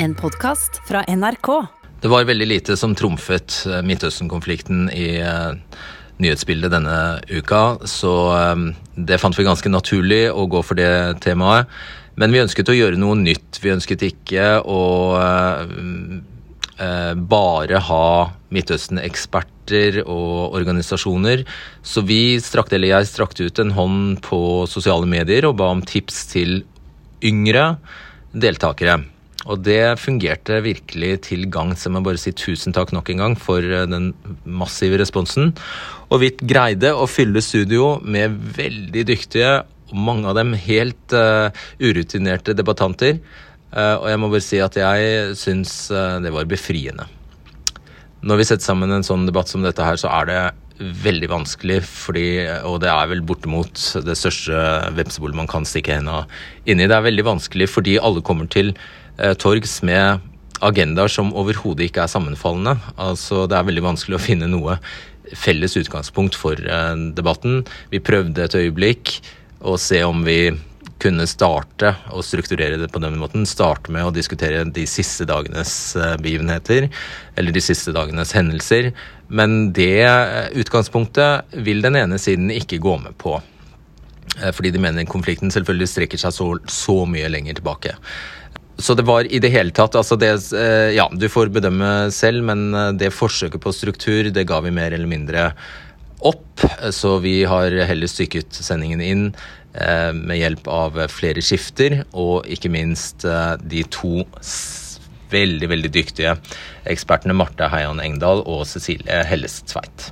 En podkast fra NRK. Det var veldig lite som trumfet eh, Midtøsten-konflikten i uh, nyhetsbildet denne uka, så um, det fant vi ganske naturlig å gå for det temaet. Men vi ønsket å gjøre noe nytt. Vi ønsket ikke å bare ha Midtøsten-eksperter og organisasjoner. Så vi strakte, eller jeg strakte ut en hånd på sosiale medier og ba om tips til yngre deltakere. Og det fungerte virkelig til gagns. Jeg må bare si tusen takk nok en gang for eh, den massive responsen. Og vi greide å fylle studio med veldig dyktige, og mange av dem helt uh, urutinerte debattanter. Uh, og jeg må bare si at jeg syns uh, det var befriende. Når vi setter sammen en sånn debatt som dette her, så er det veldig vanskelig, fordi, og det er vel bortimot det største vepsebolet man kan stikke henda inn i. Det er veldig vanskelig fordi alle kommer til torgs med agendaer som overhodet ikke er sammenfallende. Altså, det er veldig vanskelig å finne noe felles utgangspunkt for eh, debatten. Vi prøvde et øyeblikk å se om vi kunne starte og strukturere det på den måten. Starte med å diskutere de siste dagenes eh, begivenheter, eller de siste dagenes hendelser. Men det eh, utgangspunktet vil den ene siden ikke gå med på. Eh, fordi de mener konflikten selvfølgelig strekker seg så, så mye lenger tilbake. Så det var i det hele tatt altså det, Ja, du får bedømme selv, men det forsøket på struktur, det ga vi mer eller mindre opp. Så vi har heller stykket sendingen inn Eh, med hjelp av flere skifter, og ikke minst eh, de to veldig veldig dyktige ekspertene Marte Heian Engdahl og Cecilie Helles Tveit.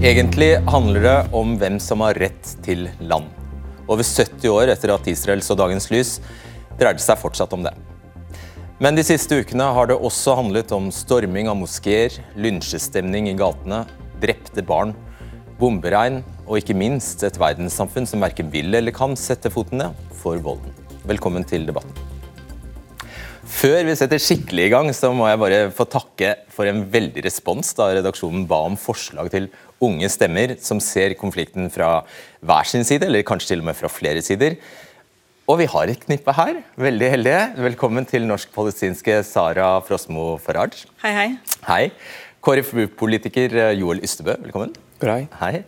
Egentlig handler det om hvem som har rett til land. Over 70 år etter at Israel så dagens lys, dreier det seg fortsatt om det. Men de siste ukene har det også handlet om storming av moskeer, lynsjestemning i gatene, drepte barn, bomberegn og ikke minst et verdenssamfunn som verken vil eller kan sette foten ned for volden. Velkommen til debatten. Før vi setter skikkelig i gang, så må jeg bare få takke for en veldig respons da redaksjonen ba om forslag til unge stemmer som ser konflikten fra hver sin side, eller kanskje til og med fra flere sider. Og vi har et knippe her. Veldig heldige. Velkommen til norsk-palestinske Sara Frosmo Faraj. Hei, hei. Hei. KrFU-politiker eh, Joel Ystebø, velkommen. Hei. Hei.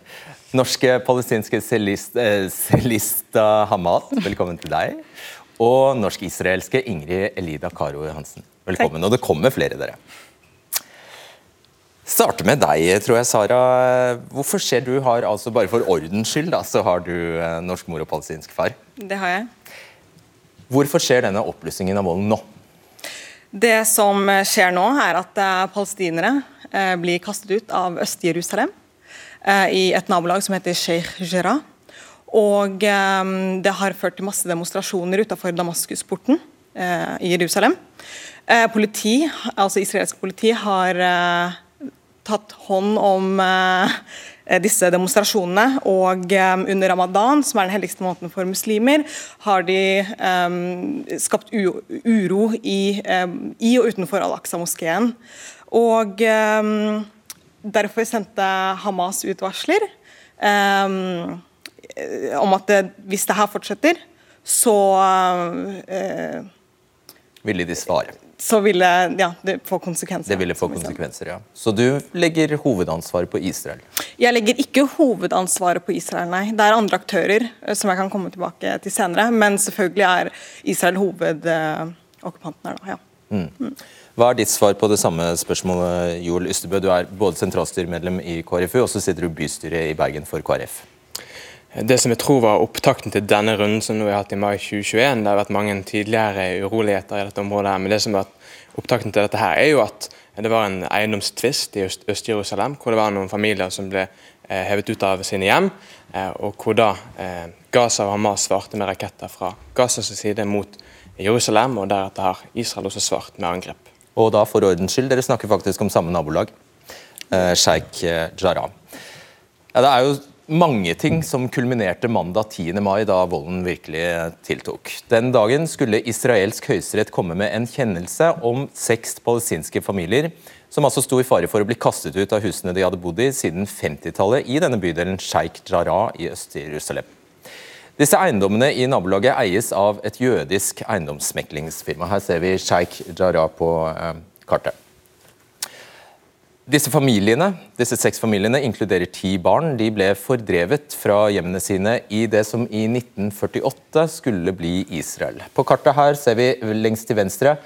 Norske palestinske eh, Celista Hamad, velkommen til deg. Og norsk-israelske Ingrid Elida Karo Hansen. Velkommen. Takk. Og det kommer flere, dere. Starte med deg, tror jeg, Sara. Hvorfor ser du har, altså Bare for ordens skyld, da, så har du eh, norsk mor og palestinsk far. Det har jeg. Hvorfor skjer denne oppblussingen av volden nå? Det som skjer nå, er at eh, palestinere eh, blir kastet ut av Øst-Jerusalem eh, i et nabolag som heter Sheikh Jarrah. Og det har ført til masse demonstrasjoner utenfor Damaskusporten i Jerusalem. Politi, altså Israelsk politi har tatt hånd om Eh, disse demonstrasjonene. Og um, under ramadan, som er den helligste måneden for muslimer, har de um, skapt uro i, um, i, og utenfor Al-Aqsa-moskeen. Og derfor sendte Hamas ut varsler om at det, hvis det her fortsetter, så eh, Ville de svare? så ville ja, det få konsekvenser. Det ville få konsekvenser, ja. Så du legger hovedansvaret på Israel? Jeg legger ikke hovedansvaret på Israel, nei. Det er andre aktører eh, som jeg kan komme tilbake til senere. Men selvfølgelig er Israel hovedokkupanten her, da. ja. Mm. Mm. Hva er ditt svar på det samme spørsmålet, Joel Ystebø? Du er både sentralstyremedlem i KrFU, og så sitter du bystyret i Bergen for KrF. Det som jeg tror var opptakten til denne runden som vi har hatt i mai 2021, det har vært mange tidligere uroligheter i dette området, men det som har vært opptakten til dette her er jo at det var en eiendomstvist i Øst-Jerusalem, hvor det var noen familier som ble eh, hevet ut av sine hjem, eh, og hvor da eh, Gaza og Hamas svarte med raketter fra Gazas side mot Jerusalem, og deretter har Israel også svart med angrep. Og da for ordens skyld, dere snakker faktisk om samme nabolag, Sheikh Jarrah. Ja, det er jo mange ting som kulminerte mandag 10. mai, da volden virkelig tiltok. Den dagen skulle israelsk høyesterett komme med en kjennelse om seks palestinske familier som altså sto i fare for å bli kastet ut av husene de hadde bodd i siden 50-tallet i denne bydelen Sheikh Jarrah i Øst-Jerusalem. Disse eiendommene i nabolaget eies av et jødisk eiendomsmeklingsfirma. Her ser vi Sheikh Jarrah på eh, kartet. Disse familiene, disse seks familiene inkluderer ti barn. De ble fordrevet fra hjemmene sine i det som i 1948 skulle bli Israel. På kartet her ser vi lengst til venstre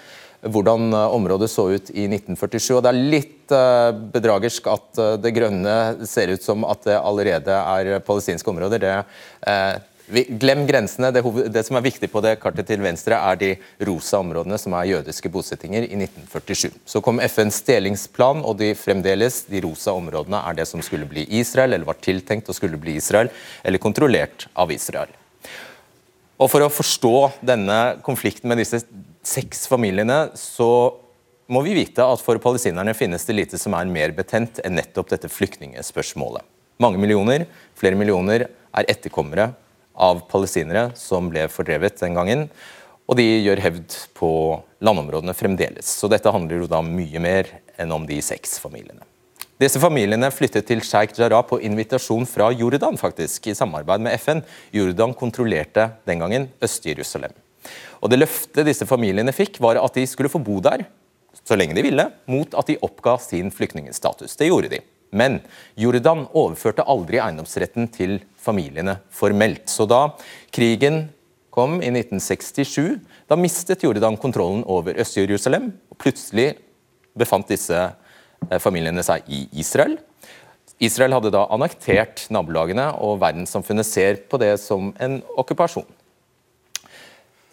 hvordan eh, området så ut i 1947. og Det er litt uh, bedragersk at uh, det grønne ser ut som at det allerede er palestinske områder. Det, glem grensene. Det, det, som er viktig på det kartet til venstre, er de rosa områdene som er jødiske bosettinger i 1947. Så kom FNs delingsplan, og de fremdeles de rosa områdene er det som skulle bli Israel, eller var tiltenkt å skulle bli Israel, eller kontrollert av Israel. Og For å forstå denne konflikten med disse seks familiene, så må vi vite at for palestinerne finnes det lite som er mer betent enn nettopp dette flyktningspørsmålet. Mange millioner, flere millioner, er etterkommere av palestinere som ble fordrevet den gangen. Og de gjør hevd på landområdene fremdeles. Så dette handler jo da mye mer enn om de seks familiene. Disse familiene flyttet til Sheikh Jarrah på invitasjon fra Jordan, faktisk, i samarbeid med FN. Jordan kontrollerte den gangen Øst-Jerusalem. Og Det løftet disse familiene fikk, var at de skulle få bo der så lenge de ville, mot at de oppga sin flyktningstatus. Det gjorde de. Men Jordan overførte aldri eiendomsretten til familiene formelt. Så da krigen kom i 1967, da mistet Jordan kontrollen over Øst-Jerusalem. og Plutselig befant disse eh, familiene seg i Israel. Israel hadde da annektert nabolagene, og verdenssamfunnet ser på det som en okkupasjon.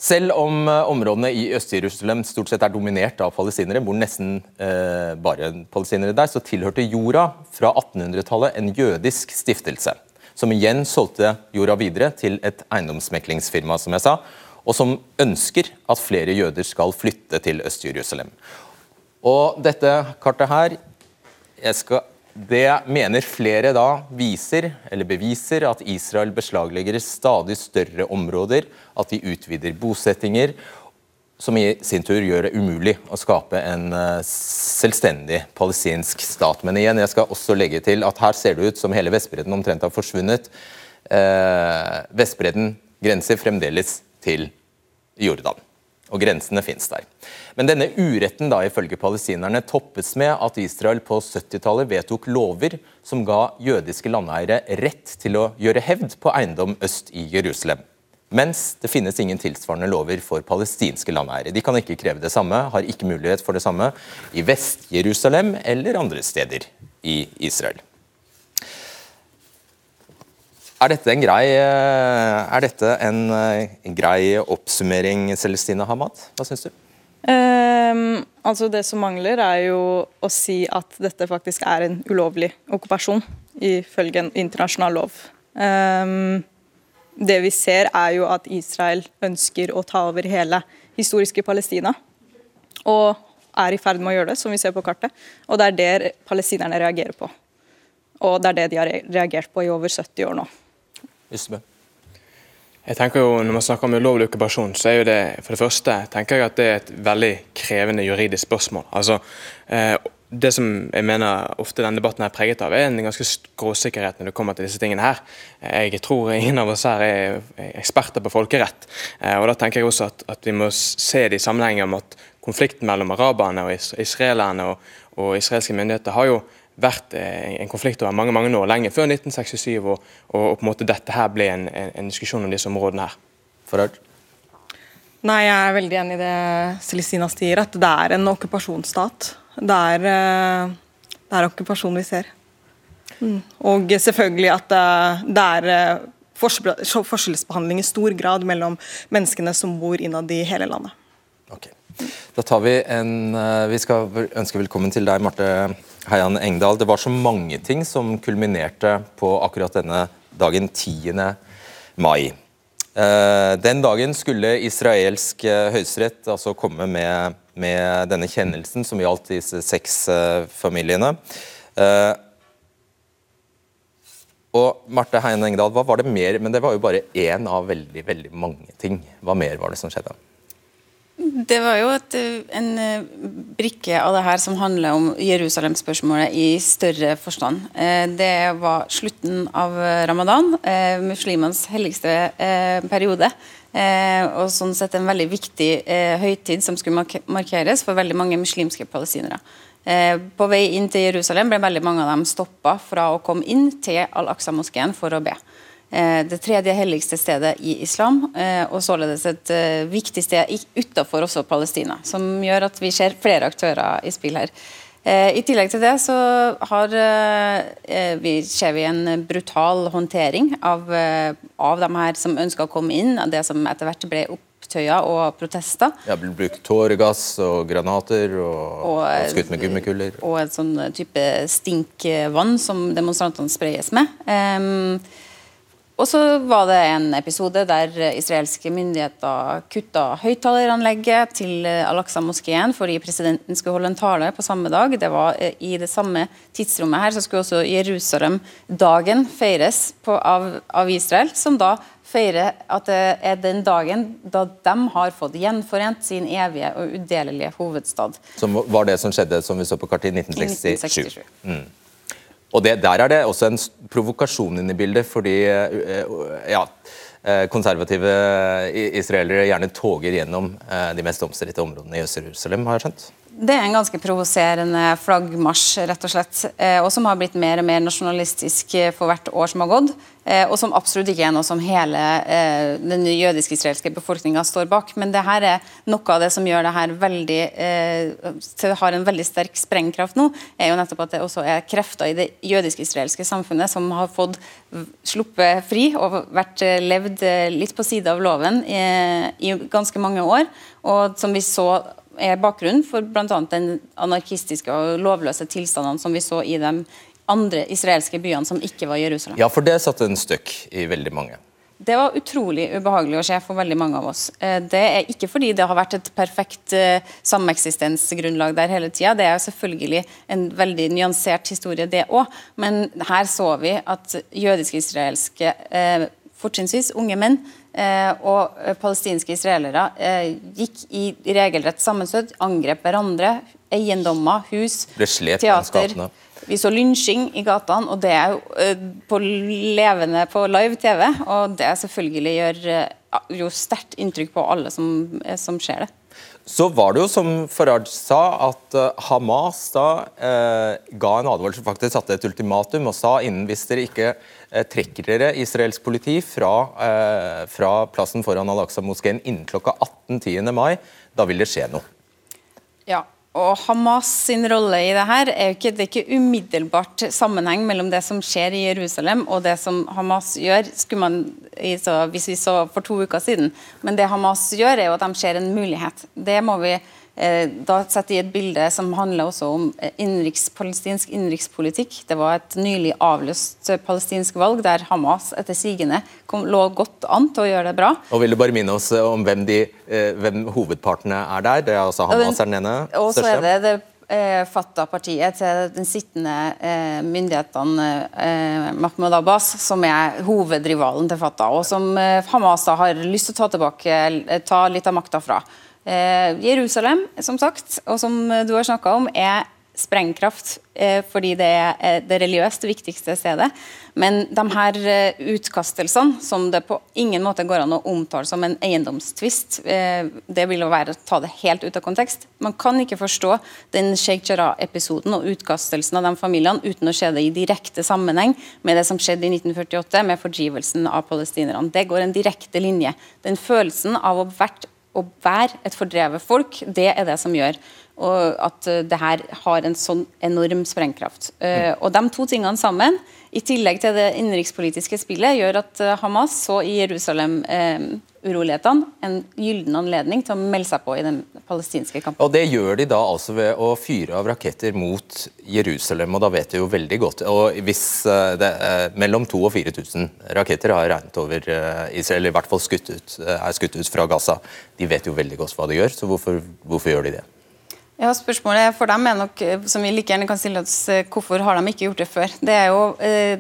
Selv om eh, områdene i Øst-Jerusalem stort sett er dominert av palestinere, bor nesten eh, bare palestinere der, så tilhørte jorda fra 1800-tallet en jødisk stiftelse. Som igjen solgte jorda videre til et eiendomsmeklingsfirma, som jeg sa, og som ønsker at flere jøder skal flytte til Øst-Jerusalem. Og dette kartet her jeg skal det mener flere da viser, eller beviser, at Israel beslaglegger stadig større områder, at de utvider bosettinger, som i sin tur gjør det umulig å skape en eh, selvstendig palestinsk stat. Men igjen, jeg skal også legge til at her ser det ut som hele Vestbredden omtrent har forsvunnet. Eh, Vestbredden grenser fremdeles til Jordan og grensene fins der. Men denne uretten da ifølge palestinerne toppes med at Israel på 70-tallet vedtok lover som ga jødiske landeiere rett til å gjøre hevd på eiendom øst i Jerusalem. Mens det finnes ingen tilsvarende lover for palestinske landeiere. De kan ikke kreve det samme, har ikke mulighet for det samme i Vest-Jerusalem eller andre steder i Israel. Er dette en grei, eh, dette en, en eh, grei oppsummering, Celestina Hamad? Hva syns du? Um, altså Det som mangler, er jo å si at dette faktisk er en ulovlig okkupasjon, ifølge en internasjonal lov. Um, det vi ser, er jo at Israel ønsker å ta over hele historiske Palestina. Og er i ferd med å gjøre det, som vi ser på kartet. Og det er det palestinerne reagerer på. Og det er det de har reagert på i over 70 år nå. Ysme. Jeg tenker jo, Når man snakker om ulovlig okkupasjon, så er jo det for det første tenker jeg at det er et veldig krevende juridisk spørsmål. Altså, eh, det som jeg mener ofte denne debatten er preget av, er en ganske skråsikkerhet når det kommer til disse tingene her. Jeg tror ingen av oss her er eksperter på folkerett. Eh, og Da tenker jeg også at, at vi må se det i sammenheng om at konflikten mellom araberne og israelerne og, og israelske myndigheter har jo vært eh, en konflikt over mange mange år, lenge før 1967, og, og, på en måte dette her ble en, en diskusjon om disse områdene her. Forhørt. Nei, Jeg er veldig enig i det Celestina sier, at det er en okkupasjonsstat. Det er, eh, det er okkupasjon vi ser. Mm. Og selvfølgelig at eh, det er forskjellsbehandling i stor grad mellom menneskene som bor innad i hele landet. Ok. Da tar Vi en, vi skal ønske velkommen til deg, Marte Heian Engdahl, det var så mange ting som kulminerte på akkurat denne dagen 10. mai. Eh, den dagen skulle israelsk eh, høyesterett altså komme med, med, denne kjennelsen som gjaldt disse seks eh, familiene. Og Marte Heine Engdahl, hva var det mer? Men det var jo bare én av veldig veldig mange ting. Hva mer var det som skjedde? Det var jo et, en eh, brikke av det her som handler om Jerusalem-spørsmålet i større forstand. Eh, det var slutten av ramadan, eh, muslimenes helligste periode. Og sånn sett en veldig viktig høytid som skulle markeres for veldig mange muslimske palestinere. På vei inn til Jerusalem ble veldig mange av dem stoppa fra å komme inn til Al-Aqsa-moskeen for å be. Eh, det tredje helligste stedet i islam, eh, og således et eh, viktig sted utenfor også Palestina. Som gjør at vi ser flere aktører i spill her. I tillegg til det så har, vi, ser vi en brutal håndtering av, av de her som ønsker å komme inn, av det som etter hvert ble opptøyer og protester. Ja, ble brukt tåregass og granater og, og, og skutt med gummikuller. Og en sånn type stinkvann som demonstrantene sprayes med. Um, og så var det en episode der israelske myndigheter kutta høyttaleranlegget til Al-Aqsa-moskeen fordi presidenten skulle holde en tale på samme dag. Det var eh, I det samme tidsrommet her så skulle også Jerusalem-dagen feires på, av, av, Israel, som da feirer at det er den dagen da de har fått gjenforent sin evige og udelelige hovedstad. Som var det som skjedde som vi så på kartet i 1967. 1967. Mm. Og det, Der er det også en provokasjon inne i bildet, fordi eh, ja, eh, konservative israelere gjerne toger gjennom eh, de mest omstridte områdene i Øst-Jerusalem, har jeg skjønt? Det er en ganske provoserende flaggmarsj, rett og slett. Og som har blitt mer og mer nasjonalistisk for hvert år som har gått. Eh, og som absolutt ikke er noe som hele eh, den jødisk-israelske befolkninga står bak. Men det her er noe av det som gjør det her veldig eh, har en veldig sterk sprengkraft nå, er jo nettopp at det også er krefter i det jødisk-israelske samfunnet som har fått sluppet fri og vært eh, levd eh, litt på side av loven i ganske mange år. Og som vi så er bakgrunnen for bl.a. den anarkistiske og lovløse tilstandene som vi så i de andre israelske byene som ikke var Jerusalem. Ja, for det satte en støkk i veldig mange. Det var utrolig ubehagelig å se for veldig mange av oss. Eh, det er ikke fordi det har vært et perfekt eh, sameksistensgrunnlag der hele tida. Det er selvfølgelig en veldig nyansert historie, det òg. Men her så vi at jødiske-israelske, eh, fortrinnsvis unge menn, og palestinske israelere gikk i regelrett sammenstøt, angrep hverandre, eiendommer, hus, teater. Vi så lynsjing i gatene, og det er jo på levende på live TV. Og det selvfølgelig gjør jo sterkt inntrykk på alle som, som, ser det. Så var det jo som Faraj sa, at Hamas da ga en advarsel, faktisk satte et ultimatum og sa innen hvis dere ikke trekker dere israelsk politi fra, fra plassen foran Al-Aqsa-moskeen innen klokka 18.10. mai, da vil det skje noe. Og Hamas sin rolle i det her er jo ikke, det er ikke umiddelbart sammenheng mellom det som skjer i Jerusalem og det som Hamas gjør, man, hvis vi så for to uker siden. Men det Hamas gjør, er jo at de ser en mulighet. Det må vi da setter jeg et bilde som handler også om eh, innenriks, palestinsk innenrikspolitikk. Det var et nylig avløst eh, palestinsk valg der Hamas etter sigende lå godt an til å gjøre det bra. Og Vil du bare minne oss om hvem, de, hvem hovedpartene er der? Det er altså Hamas er den ene Og så er det, det Fatah-partiet til den sittende eh, myndighetene eh, Mahmoud Abbas, som er hovedrivalen til Fatah, og som eh, Hamas har lyst til å ta tilbake, ta litt av makta fra. Eh, Jerusalem, som sagt, og som du har snakka om, er sprengkraft eh, fordi det er eh, det religiøst viktigste stedet. Men de her utkastelsene, som det på ingen måte går an å omtale som en eiendomstvist, det vil jo være å ta det helt ut av kontekst. Man kan ikke forstå den Sheikh Jarrah-episoden og utkastelsen av de familiene uten å se det i direkte sammenheng med det som skjedde i 1948 med fordrivelsen av palestinerne. Det går en direkte linje. Den følelsen av å vært å være et fordrevet folk, det er det som gjør at eh, det her har en sånn enorm sprengkraft. Uh, og De to tingene sammen, i tillegg til det innenrikspolitiske spillet, gjør at eh, Hamas så i Jerusalem-urolighetene en gyllen anledning til å melde seg på i den palestinske kampen. Og Det gjør de da altså ved å fyre av raketter mot Jerusalem, og da vet de jo veldig godt og hvis det er Mellom 2000 og 4000 raketter har regnet over Israel, eller i hvert fall skutt ut, er skutt ut fra Gaza. De vet jo veldig godt hva de gjør, så hvorfor, hvorfor gjør de det? Ja, Spørsmålet for dem er nok, som vi like gjerne kan stille oss, eh, hvorfor har de ikke gjort det før? Det er jo, eh,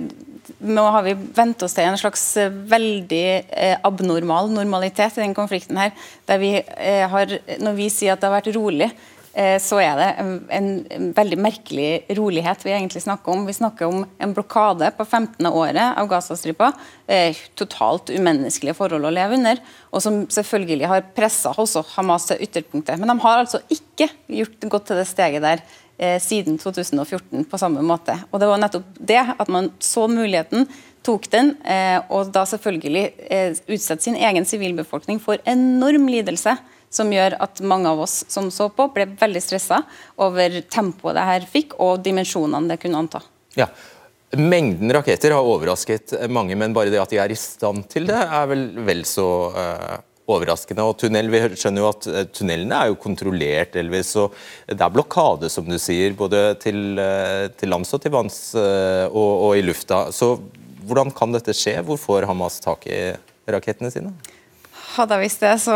nå har vi vent oss til en slags veldig abnormal normalitet i den konflikten her. der vi har, Når vi sier at det har vært rolig, Eh, så er det en, veldig merkelig rolighet vi egentlig snakker om. Vi snakker om en blokade på 15. året av Gazastripa. Eh, totalt umenneskelige forhold å leve under, og som selvfølgelig har pressa Hamas til ytterpunktet. Men de har altså ikke gjort, gått til det steget der eh, siden 2014 på samme måte. Og Det var nettopp det at man så muligheten, tok den, eh, og da selvfølgelig eh, utsette sin egen sivilbefolkning for enorm lidelse som gjør at mange av oss som så på, ble veldig stressa over tempoet det her fikk, og dimensjonene det kunne anta. Ja, Mengden raketter har overrasket mange, men bare det at de er i stand til det, er vel vel så uh, overraskende. Og tunnel, Vi skjønner jo at uh, tunnelene er jo kontrollert, Elvis, og Det er blokade, som du sier, både til, uh, til lands og til vanns og, og i lufta. Så hvordan kan dette skje? Hvor får Hamas tak i rakettene sine? Hadde jeg visst det, så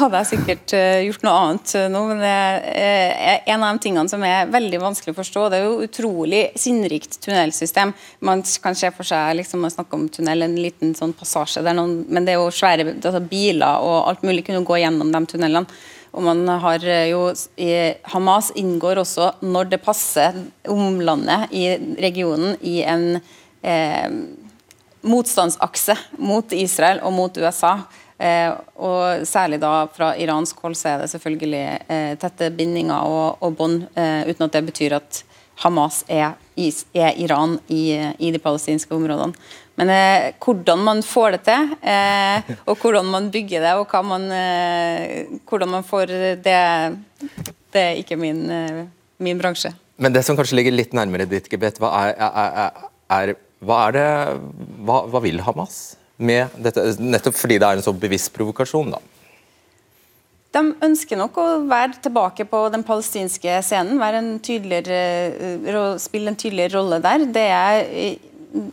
hadde jeg sikkert uh, gjort noe annet uh, nå. Men det er en av de tingene som er veldig vanskelig å forstå. Det er jo utrolig sinnrikt tunnelsystem. Man kan se for seg liksom, man snakker om tunnel, en liten sånn passasje, noen, men det er jo svære altså, biler og alt mulig kunne gå gjennom de tunnelene. Og man har eh, jo Hamas inngår også, når det passer omlandet i regionen, i en eh, motstandsakse mot Israel og mot USA. Eh, og Særlig da fra iransk hold så er det selvfølgelig eh, tette bindinger og, og bånd, eh, uten at det betyr at Hamas er, er Iran i, i, de palestinske områdene. Men eh, hvordan man får det til, eh, og hvordan man bygger det, og man, eh, hvordan man får det, det er ikke min, min, bransje. Men det som kanskje ligger litt nærmere ditt gebet, hva er, er, er, hva, det, hva, hva vil Hamas? med dette, nettopp fordi det er en så bevisst provokasjon? da? De ønsker nok å være tilbake på den palestinske scenen, en eh, spille en tydeligere rolle der. Det er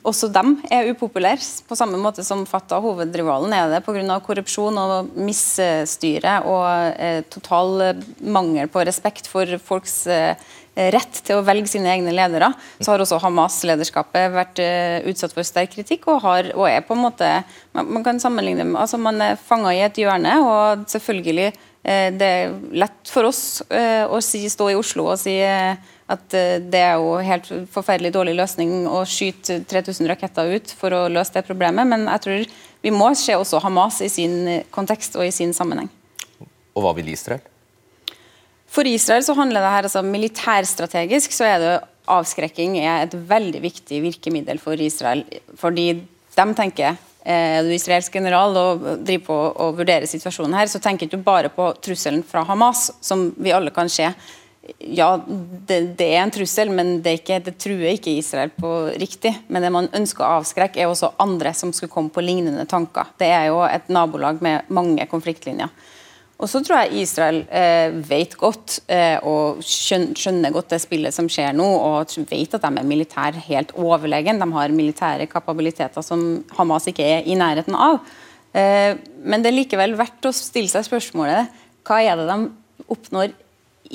også dem er upopulære, på samme måte som Fatah, hovedrivalen, er det pga. korrupsjon og misstyre og eh, total mangel på respekt for folks eh, Eh, rett til å velge sine egne ledere, så har også Hamas-lederskapet vært uh, utsatt for sterk kritikk og, har, og er på en måte Man, man kan sammenligne dem, altså Man er fanga i et hjørne, og selvfølgelig uh, det er lett for oss å si, stå i Oslo og si at det er jo helt forferdelig dårlig løsning å skyte 3000 raketter ut for å løse det problemet, men jeg tror vi må se også Hamas i sin kontekst og i sin sammenheng. Og hva vil Israel? For Israel så handler det her altså militærstrategisk så er det avskrekking er et veldig viktig virkemiddel for Israel. Fordi de tenker er du israelsk general og driver på å vurdere situasjonen her, så tenker du bare på trusselen fra Hamas, som vi alle kan se. Ja, det, det er en trussel, men det, ikke, det, truer ikke Israel på riktig. Men det man ønsker å avskrekke, er også andre som skulle komme på lignende tanker. Det er jo et nabolag med mange konfliktlinjer. Og så tror jeg Israel eh, vet godt eh, og skjønner godt det spillet som skjer nå, og vet at de er militær helt overlegen. De har militære kapabiliteter som Hamas ikke er i nærheten av. Eh, men det er likevel verdt å stille seg spørsmålet hva er det de oppnår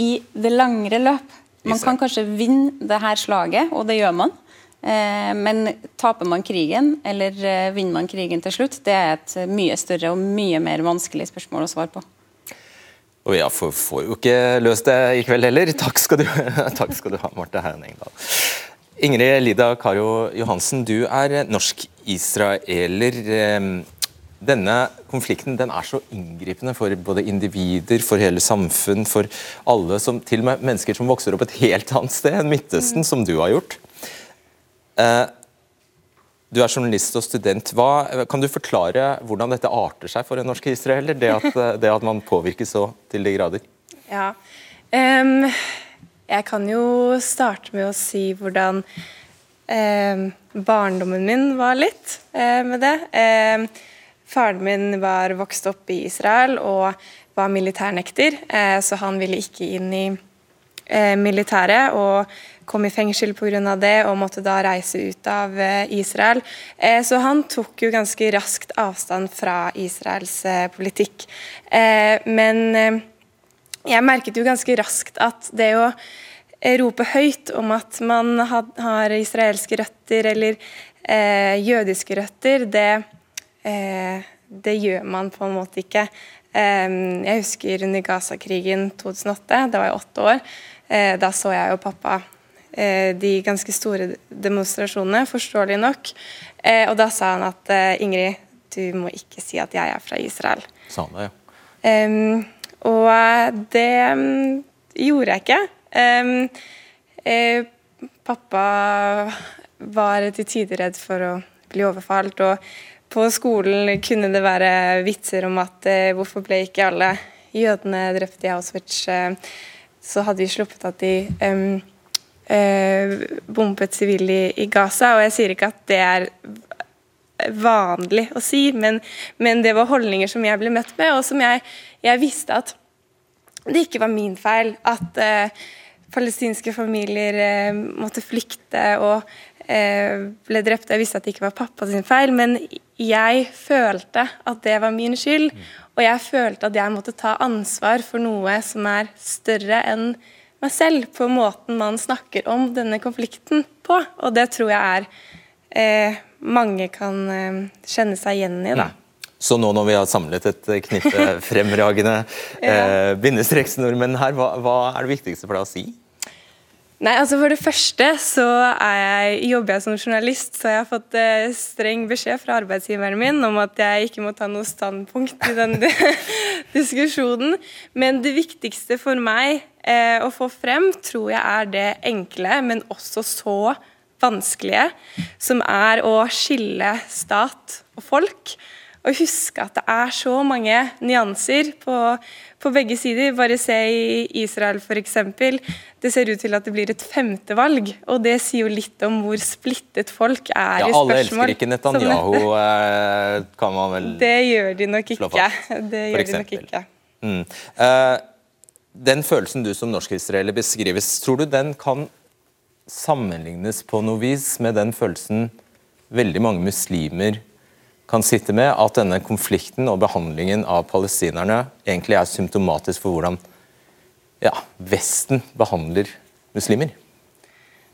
i det langere løp? Man kan kanskje vinne det her slaget, og det gjør man. Eh, men taper man krigen, eller eh, vinner man krigen til slutt, det er et mye større og mye mer vanskelig spørsmål å svare på. Og jeg får, får, jo ikke løst det i kveld heller. Takk skal du, takk skal du ha, Marte Herren Engdahl. Ingrid Lida Karo Johansen, du er norsk-israeler. Denne konflikten den er så inngripende for både individer, for hele samfunn, for alle, som, til og med mennesker som vokser opp et helt annet sted enn Midtøsten, mm. som du har gjort. Eh, du er journalist og student. Hva, kan du forklare hvordan dette arter seg for en norsk israeler? Det at, det at man påvirkes så til de grader? Ja. Um, jeg kan jo starte med å si hvordan um, barndommen min var litt uh, med det. Um, faren min var vokst opp i Israel og var militærnekter, uh, så han ville ikke inn i uh, militæret. og kom i fengsel pga. det og måtte da reise ut av eh, Israel. Eh, så han tok jo ganske raskt avstand fra Israels eh, politikk. Men jeg merket jo ganske raskt at det å rope høyt om at man har israelske røtter, eller jødiske røtter, det, det gjør man på en måte ikke. Um, jeg husker under Gaza-krigen 2008, da var jeg åtte år. Da så jeg jo pappa de ganske store demonstrasjonene, forståelig nok. Uh, og da sa han at Ingrid, du må ikke si at jeg er fra Israel. Sa han det, ja. Um, og det um, gjorde jeg ikke. pappa var til tider redd for å bli overfalt. og på skolen kunne det være vitser om at eh, hvorfor ble ikke alle jødene drept i Auschwitz? Eh, så hadde vi sluppet at de eh, bombet sivile i, i, Gaza. Og jeg sier ikke at det er vanlig å si, men, men, det var holdninger som jeg ble møtt med, og som jeg, jeg visste at det ikke var min feil. At eh, palestinske familier eh, måtte flykte og eh, ble drept. Jeg visste at det ikke var pappa sin feil, men jeg følte at det var min skyld. Og jeg følte at jeg måtte ta ansvar for noe som er større enn meg selv, på måten man snakker om denne konflikten på. Og det tror jeg er eh, mange kan eh, kjenne seg igjen i. da. Så nå når vi har samlet et knippe fremragende eh, bindestreksnordmenn her, hva, hva er det viktigste for deg å si? Nei, altså For det første så jeg, jobber jeg som journalist, så jeg har fått eh, streng beskjed fra arbeidsgiveren min om at jeg ikke må ta noe standpunkt i den diskusjonen. Men det viktigste for meg å få frem, tror jeg er det enkle, men også så vanskelige, som er å skille stat og folk. Og huske at det er så mange nyanser på, på begge sider. Bare se i Israel f.eks. Det ser ut til at det blir et femte valg. Og det sier jo litt om hvor splittet folk er ja, i spørsmål. Alle elsker ikke Netanyahu, eh, kan man vel Det gjør de nok ikke. Det gjør de nok ikke. Mm. Uh, den følelsen du som norsk-israeler beskrives, tror du den kan sammenlignes på noe vis med den følelsen veldig mange muslimer kan sitte med at denne konflikten og behandlingen av palestinerne egentlig er symptomatisk for hvordan ja, Vesten behandler muslimer?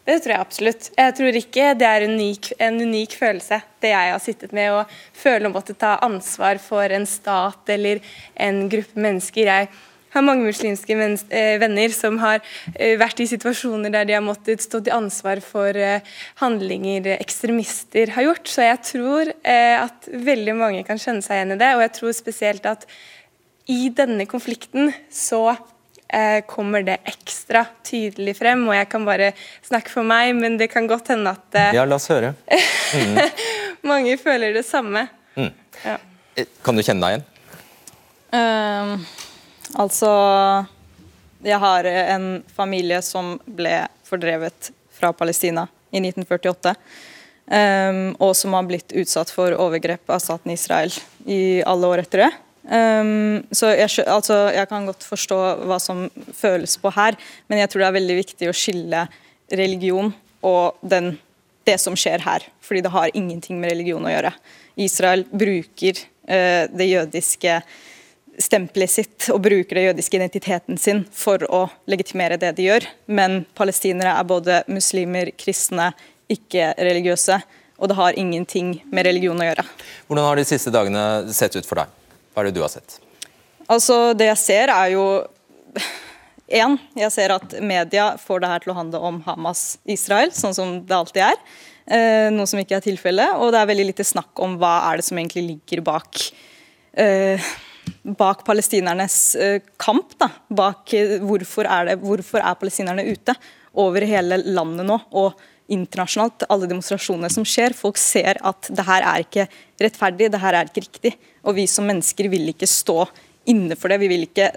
Det tror jeg absolutt. Jeg tror ikke det er unik, en unik følelse, det jeg har sittet med. Å føle å måtte ta ansvar for en stat eller en gruppe mennesker. Jeg har mange muslimske eh, venner som har eh, vært i situasjoner der de har måttet stå til ansvar for eh, handlinger ekstremister har gjort. Så jeg tror at veldig mange kan kjenne seg igjen i det. Og jeg tror spesielt at i denne konflikten så kommer det ekstra tydelig frem. Og jeg kan bare snakke for meg, men det kan godt hende at Ja, la oss høre. Mm. mange føler det samme. Mm. Ja. Kan du kjenne deg igjen? Um Altså Jeg har en familie som ble fordrevet fra Palestina i 1948. Um, ehm, og som har blitt utsatt for overgrep av staten Israel i alle år etter det. Um, så jeg, altså, jeg, kan godt forstå hva som føles på her, men jeg tror det er veldig viktig å skille religion og den, det som skjer her. Fordi det har ingenting med religion å gjøre. Israel bruker uh, det jødiske stempelet sitt og bruker den jødiske identiteten sin for å legitimere det de gjør. Men palestinere er både muslimer, kristne, ikke-religiøse. Og det har ingenting med religion å gjøre. Hvordan har de siste dagene sett ut for deg? Hva er det du har sett? Altså, Det jeg ser, er jo Én, jeg ser at media får det her til å handle om Hamas-Israel, sånn som det alltid er. Eh, noe som ikke er tilfellet. Og det er veldig lite snakk om hva er det som egentlig ligger bak eh, bak palestinernes eh, kamp. Da. Bak eh, hvorfor er, det, hvorfor er palestinerne ute over hele landet nå. og internasjonalt, alle demonstrasjonene som skjer. Folk ser at det her er ikke rettferdig, det her er ikke riktig. Og vi som mennesker vil ikke stå inne for det. Vi vil ikke,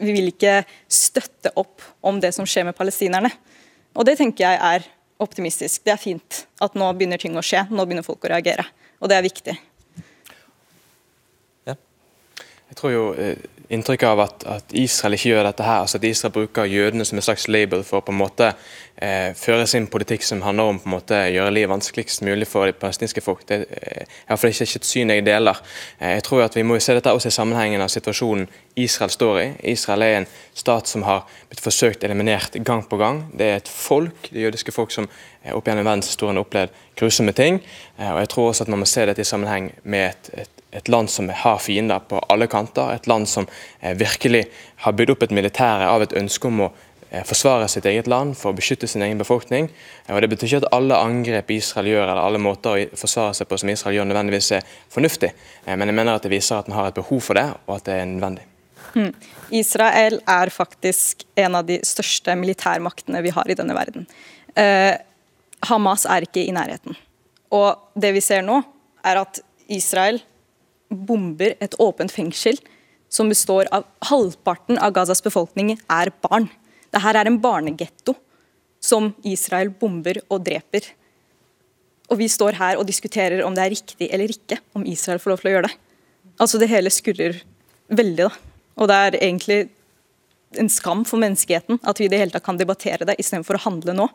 vi vil ikke støtte opp om det som skjer med palestinerne. Og det tenker jeg er optimistisk. Det er fint at nå begynner ting å skje. Nå begynner folk å reagere. Og det er viktig. Jeg tror jo inntrykket av at, at, Israel ikke gjør dette her. altså At Israel bruker jødene som en slags label for på en måte eh, føre sin politikk som handler om på en måte gjøre livet vanskeligst mulig for de palestinske folk. Det er iallfall ikke et syn jeg deler. Eh, jeg tror at Vi må se dette også i sammenhengen av situasjonen Israel står i. Israel er en stat som har blitt forsøkt eliminert gang på gang. Det er et folk, det jødiske folk som eh, opp gjennom verdenshistorien har opplevd grusomme ting. Eh, og jeg tror også at Man må se dette i sammenheng med et, et et land som har fiender på alle kanter. Et land som eh, virkelig har bygd opp et militære av et ønske om å eh, forsvare sitt eget land for å beskytte sin egen befolkning. Og Det betyr ikke at alle angrep Israel gjør, eller alle måter å forsvare seg på som Israel gjør, nødvendigvis er fornuftig. Eh, men jeg mener at det viser at en har et behov for det, og at det er nødvendig. Hmm. Israel er faktisk en av de største militærmaktene vi har i denne verden. Eh, Hamas er ikke i nærheten. Og det vi ser nå, er at Israel bomber et åpent fengsel som består av halvparten av Gazas befolkning er barn. Dette er en barnegetto som Israel bomber og dreper. Og vi står her og diskuterer om det er riktig eller ikke om Israel får lov til å gjøre det. Altså Det hele skurrer veldig, da. Og det er egentlig en skam for menneskeheten at vi i det hele tatt kan debattere det istedenfor å handle nå.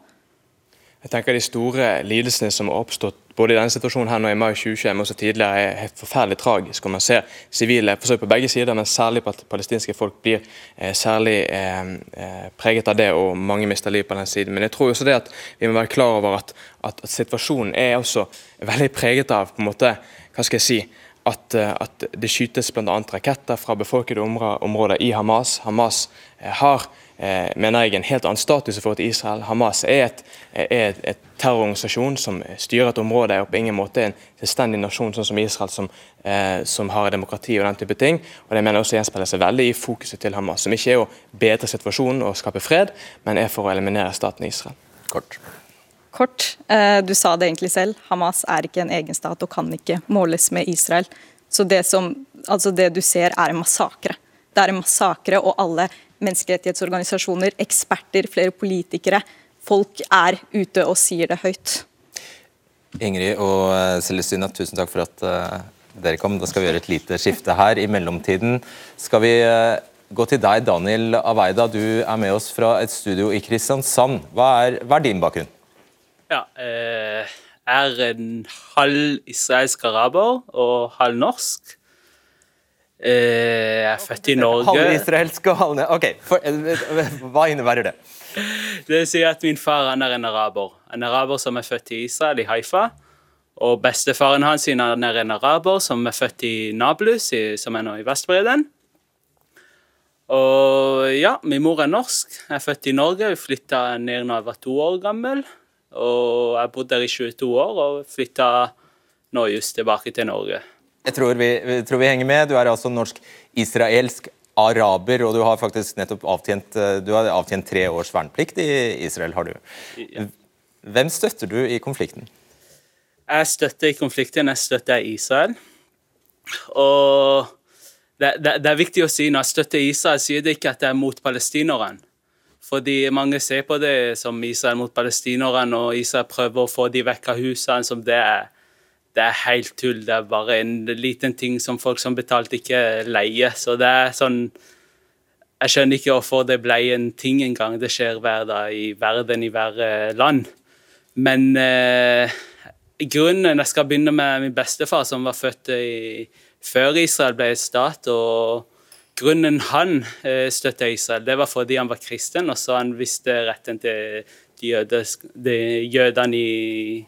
Jeg tenker De store lidelsene som har oppstått både i denne situasjonen her nå i mai 2021 men også tidligere, er helt forferdelig tragisk. og Man ser sivile forsøk på begge sider, men særlig på at palestinske folk blir eh, særlig eh, eh, preget av det, og mange mister liv på den siden. Men jeg tror også det at vi må være klar over at, at, at situasjonen er også veldig preget av på en måte, hva skal jeg si, at, eh, at det skytes bl.a. raketter fra befolkede områder i Hamas. Hamas eh, har mener jeg en helt annen status i forhold til Israel. Hamas er, et, er et, et terrororganisasjon som styrer et område, og på ingen måte en selvstendig nasjon sånn som Israel, som, eh, som, har demokrati og den type ting. Og Det mener jeg også gjenspeiler seg veldig i fokuset til Hamas, som ikke er å bedre situasjonen og skape fred, men er for å eliminere staten Israel. Kort. Kort. Eh, du sa det egentlig selv. Hamas er ikke en egen stat og kan ikke måles med Israel. Så det, som, altså det du ser, er en massakre. Det er en massakre, og alle menneskerettighetsorganisasjoner, eksperter, flere politikere. Folk er ute og sier det høyt. Ingrid og eh, Celestina, tusen takk for at uh, dere kom. Da skal vi gjøre et lite skifte her. I mellomtiden skal vi uh, gå til deg, Daniel Aveida. Du er med oss fra et studio i Kristiansand. Hva er, hva er din bakgrunn? Ja, jeg er en halv israelsk araber og halv norsk. Eh, jeg er født i Norge. Halvisraelsk og halv Ok, eh, Hva innebærer det? Det vil si at min far han er en araber. En araber som er født i Israel, i Haifa. Og bestefaren hans er en araber som er født i Nablus, som er nå i Vestbredden. Og ja, min mor er norsk. Jeg er født i Norge. Vi flytta ned da jeg var to år gammel. Og jeg bodde der i 22 år og flytta nå just tilbake til Norge. Jeg tror vi, tror vi, henger med. Du er altså norsk-israelsk araber, og du har faktisk nettopp avtjent, eh, du har avtjent tre års verneplikt i Israel. har du. Hvem støtter du i konflikten? Jeg støtter i konflikten, jeg støtter Israel. Og det, det, det, er viktig å si når jeg støtter Israel, sier det ikke at jeg er mot palestinerne. Fordi mange ser på det som Israel mot palestinerne, og Israel prøver å få de vekk av husene som det er det er helt tull. Det er bare en liten ting som folk som betalte ikke leie. Så det er sånn Jeg skjønner ikke hvorfor det ble en ting engang. Det skjer hver dag i verden, i hver eh, land. Men eh, grunnen Jeg skal begynne med min bestefar, som var født i, før Israel ble stat. og Grunnen han eh, støtta Israel, det var fordi han var kristen, og så han visste retten til jødene i,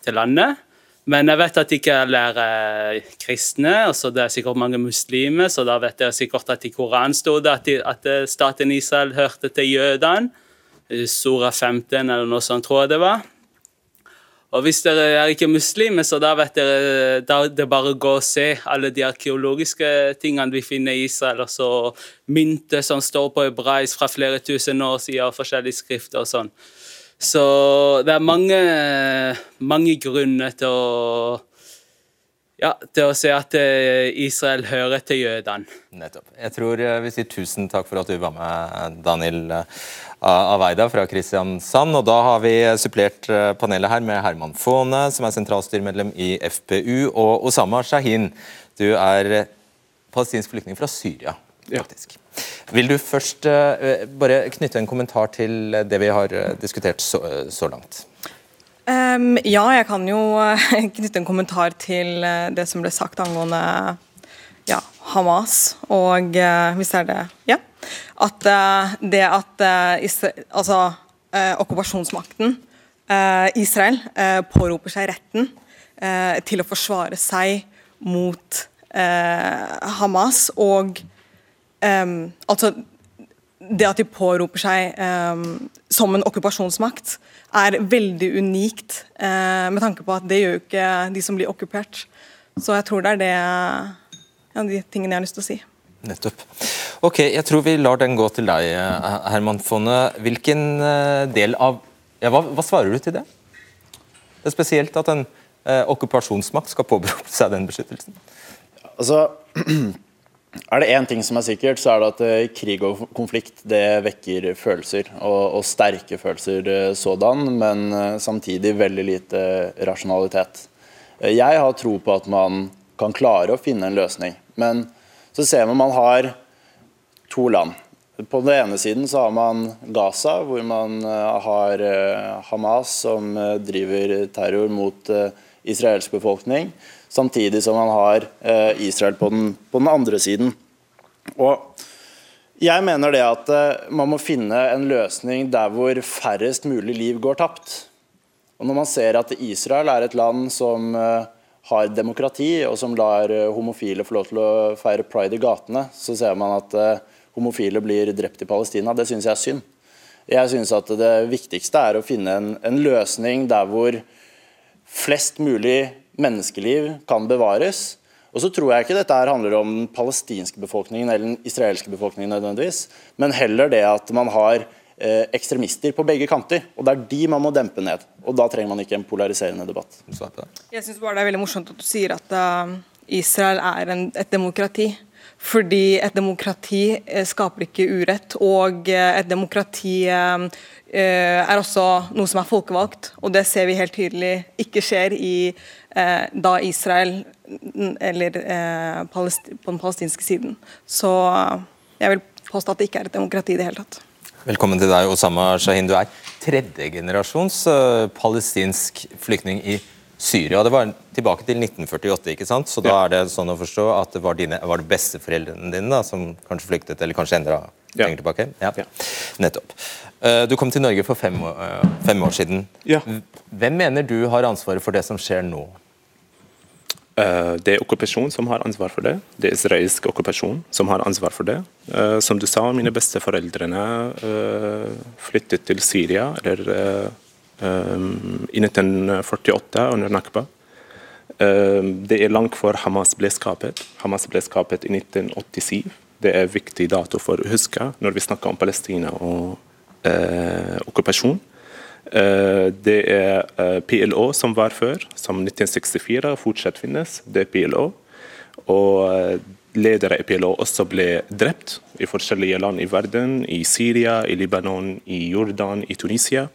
til landet. Men jeg vet at ikke alle er eh, kristne, altså det er sikkert mange muslimer, så da vet jeg sikkert at i Koranen sto det at, at, eh, staten Israel hørte til jødene. Sora 15 eller noe sånt, tror jeg det var. Og hvis dere er ikke muslimer, så da vet dere da det bare å gå og se alle de arkeologiske tingene vi finner i Israel, og så mynter som står på hebraisk fra flere tusen år siden, og forskjellige skrifter og sånn. Så det er mange, mange grunner til å ja, til å se at eh, Israel hører til jødene. Nettopp. Jeg tror eh, vi sier tusen takk for at du var med, Daniel eh, Aveida fra Kristiansand. Og da har vi supplert panelet her med Herman Faane, som er sentralstyremedlem i FPU, og Osama Shahin, du er palestinsk flyktning fra Syria. faktisk. Vil du først uh, bare knytte en kommentar til det vi har diskutert så, så langt? Um, ja, jeg kan jo knytte en kommentar til det som ble sagt angående ja, Hamas, og uh, hvis det er det Ja. At uh, det at altså, okkupasjonsmakten Israel påroper seg retten til å forsvare seg mot Hamas og um, altså det at de påroper seg um, som en okkupasjonsmakt, er veldig unikt uh, med tanke på at det gjør jo ikke de som blir okkupert. Så jeg tror det er det, ja, de tingene jeg har lyst til å si. Nettopp. Ok, Jeg tror vi lar den gå til deg, Herman Fonne. Hvilken uh, del av ja, hva, hva, svarer du til det? Det er spesielt at en eh, okkupasjonsmakt skal påberope seg den beskyttelsen. Altså Er det én ting som er sikkert, så er det at eh, krig og konflikt det vekker følelser. Og, og sterke følelser eh, sådan, men eh, samtidig veldig lite rasjonalitet. Jeg har tro på at man kan klare å finne en løsning. Men så ser man man har to land. På den ene siden så har man Gaza, hvor man har Hamas som driver terror mot israelsk befolkning samtidig som man har eh, Israel på den, på den, andre siden. Og jeg mener det at eh, man må finne en løsning der hvor færrest mulig liv går tapt. Og Når man ser at Israel er et land som eh, har demokrati, og som lar homofile få lov til å feire pride i gatene, så ser man at homofile blir drept i Palestina. Det syns jeg er synd. Jeg syns at det viktigste er å finne en, en løsning der hvor flest mulig menneskeliv kan bevares. Og så tror jeg ikke dette her handler om den palestinske befolkningen eller den israelske befolkningen nødvendigvis, men heller det at man har eh, ekstremister på begge kanter. og Det er de man må dempe ned. og Da trenger man ikke en polariserende debatt. Jeg synes bare Det er veldig morsomt at du sier at uh, Israel er en, et demokrati. Fordi et demokrati uh, skaper ikke urett, og et demokrati er også noe som er folkevalgt. Og det ser vi helt tydelig ikke skjer i eh, da Israel eller eh, på den palestinske siden. Så jeg vil påstå at det ikke er et demokrati i det hele tatt. Velkommen til deg, Osama Shahin. Du er tredjegenerasjons uh, palestinsk flyktning i Syria. Det var tilbake til 1948, ikke sant? så da er det sånn å forstå at det var, dine, var det besteforeldrene dine da, som kanskje flyktet, eller kanskje enda ja. lenger tilbake? Ja. ja. Nettopp. Uh, du kom til Norge for fem, uh, fem år siden. Ja. Hvem mener du har ansvaret for det som skjer nå? Eh, det er okkupasjon som har ansvar for det. Det er israelsk okkupasjon som har ansvar for det. Eh, som du sa, mine besteforeldrene eh, flyttet til Syria eller, i 1948 under Nakba. Det er langt før Hamas ble skapet. Hamas ble skapet i 1987. Det er viktig dato for å huske når vi snakker om Palestina og okkupasjon. Eh, det er eh, PLO som var før, som 1964 fortsatt finnes. Det er PLO. Og eh, ledere i PLO også ble drept i forskjellige land i verden. I Syria, i Libanon, i Jordan, i Tunisia.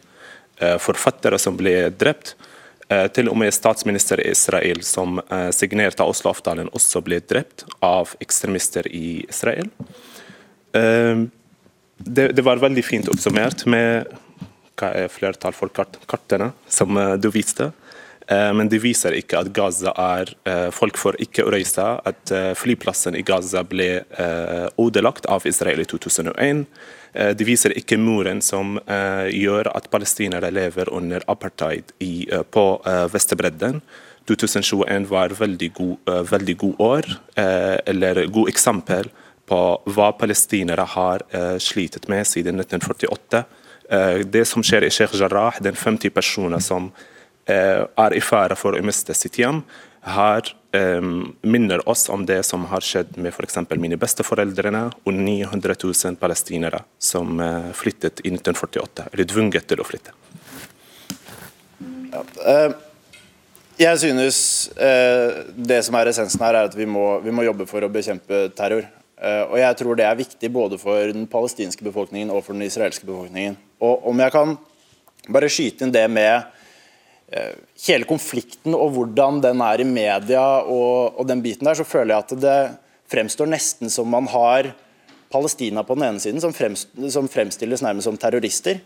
Forfattere som ble drept. Til og med statsminister i Israel som signerte Oslo-avtalen, også ble drept av ekstremister i Israel. Det, det var veldig fint oppsummert med flertall for kart kartene som eh, du viste. Eh, men det viser ikke at Gaza er eh, Folk får ikke reise. At flyplassen i Gaza ble ødelagt av Israel i 2001. Det viser ikke muren som gjør at palestinere lever under apartheid på Vestbredden. 2021 var veldig god, veldig god år, eller god eksempel på hva palestinere har slitet med siden 1948. Eh, det som skjer i Sheikh Jarrah, den 50 personer som eh, er i fare for å miste sitt hjem, her um, minner oss om det som har skjedd med f.eks. mine besteforeldrene og 900 000 palestinere som flyttet i 1948, eller tvunget til å flytte. Jeg synes det som er essensen her, er at vi må, vi må jobbe for å bekjempe terror. Og jeg tror det er viktig både for den palestinske befolkningen og for den israelske befolkningen. Og om jeg kan bare skyte inn det med eh, hele konflikten og hvordan den er i media og, og, den biten der, så føler jeg at det fremstår nesten som man har Palestina på den ene siden, som, fremst, som fremstilles nærmest som terrorister.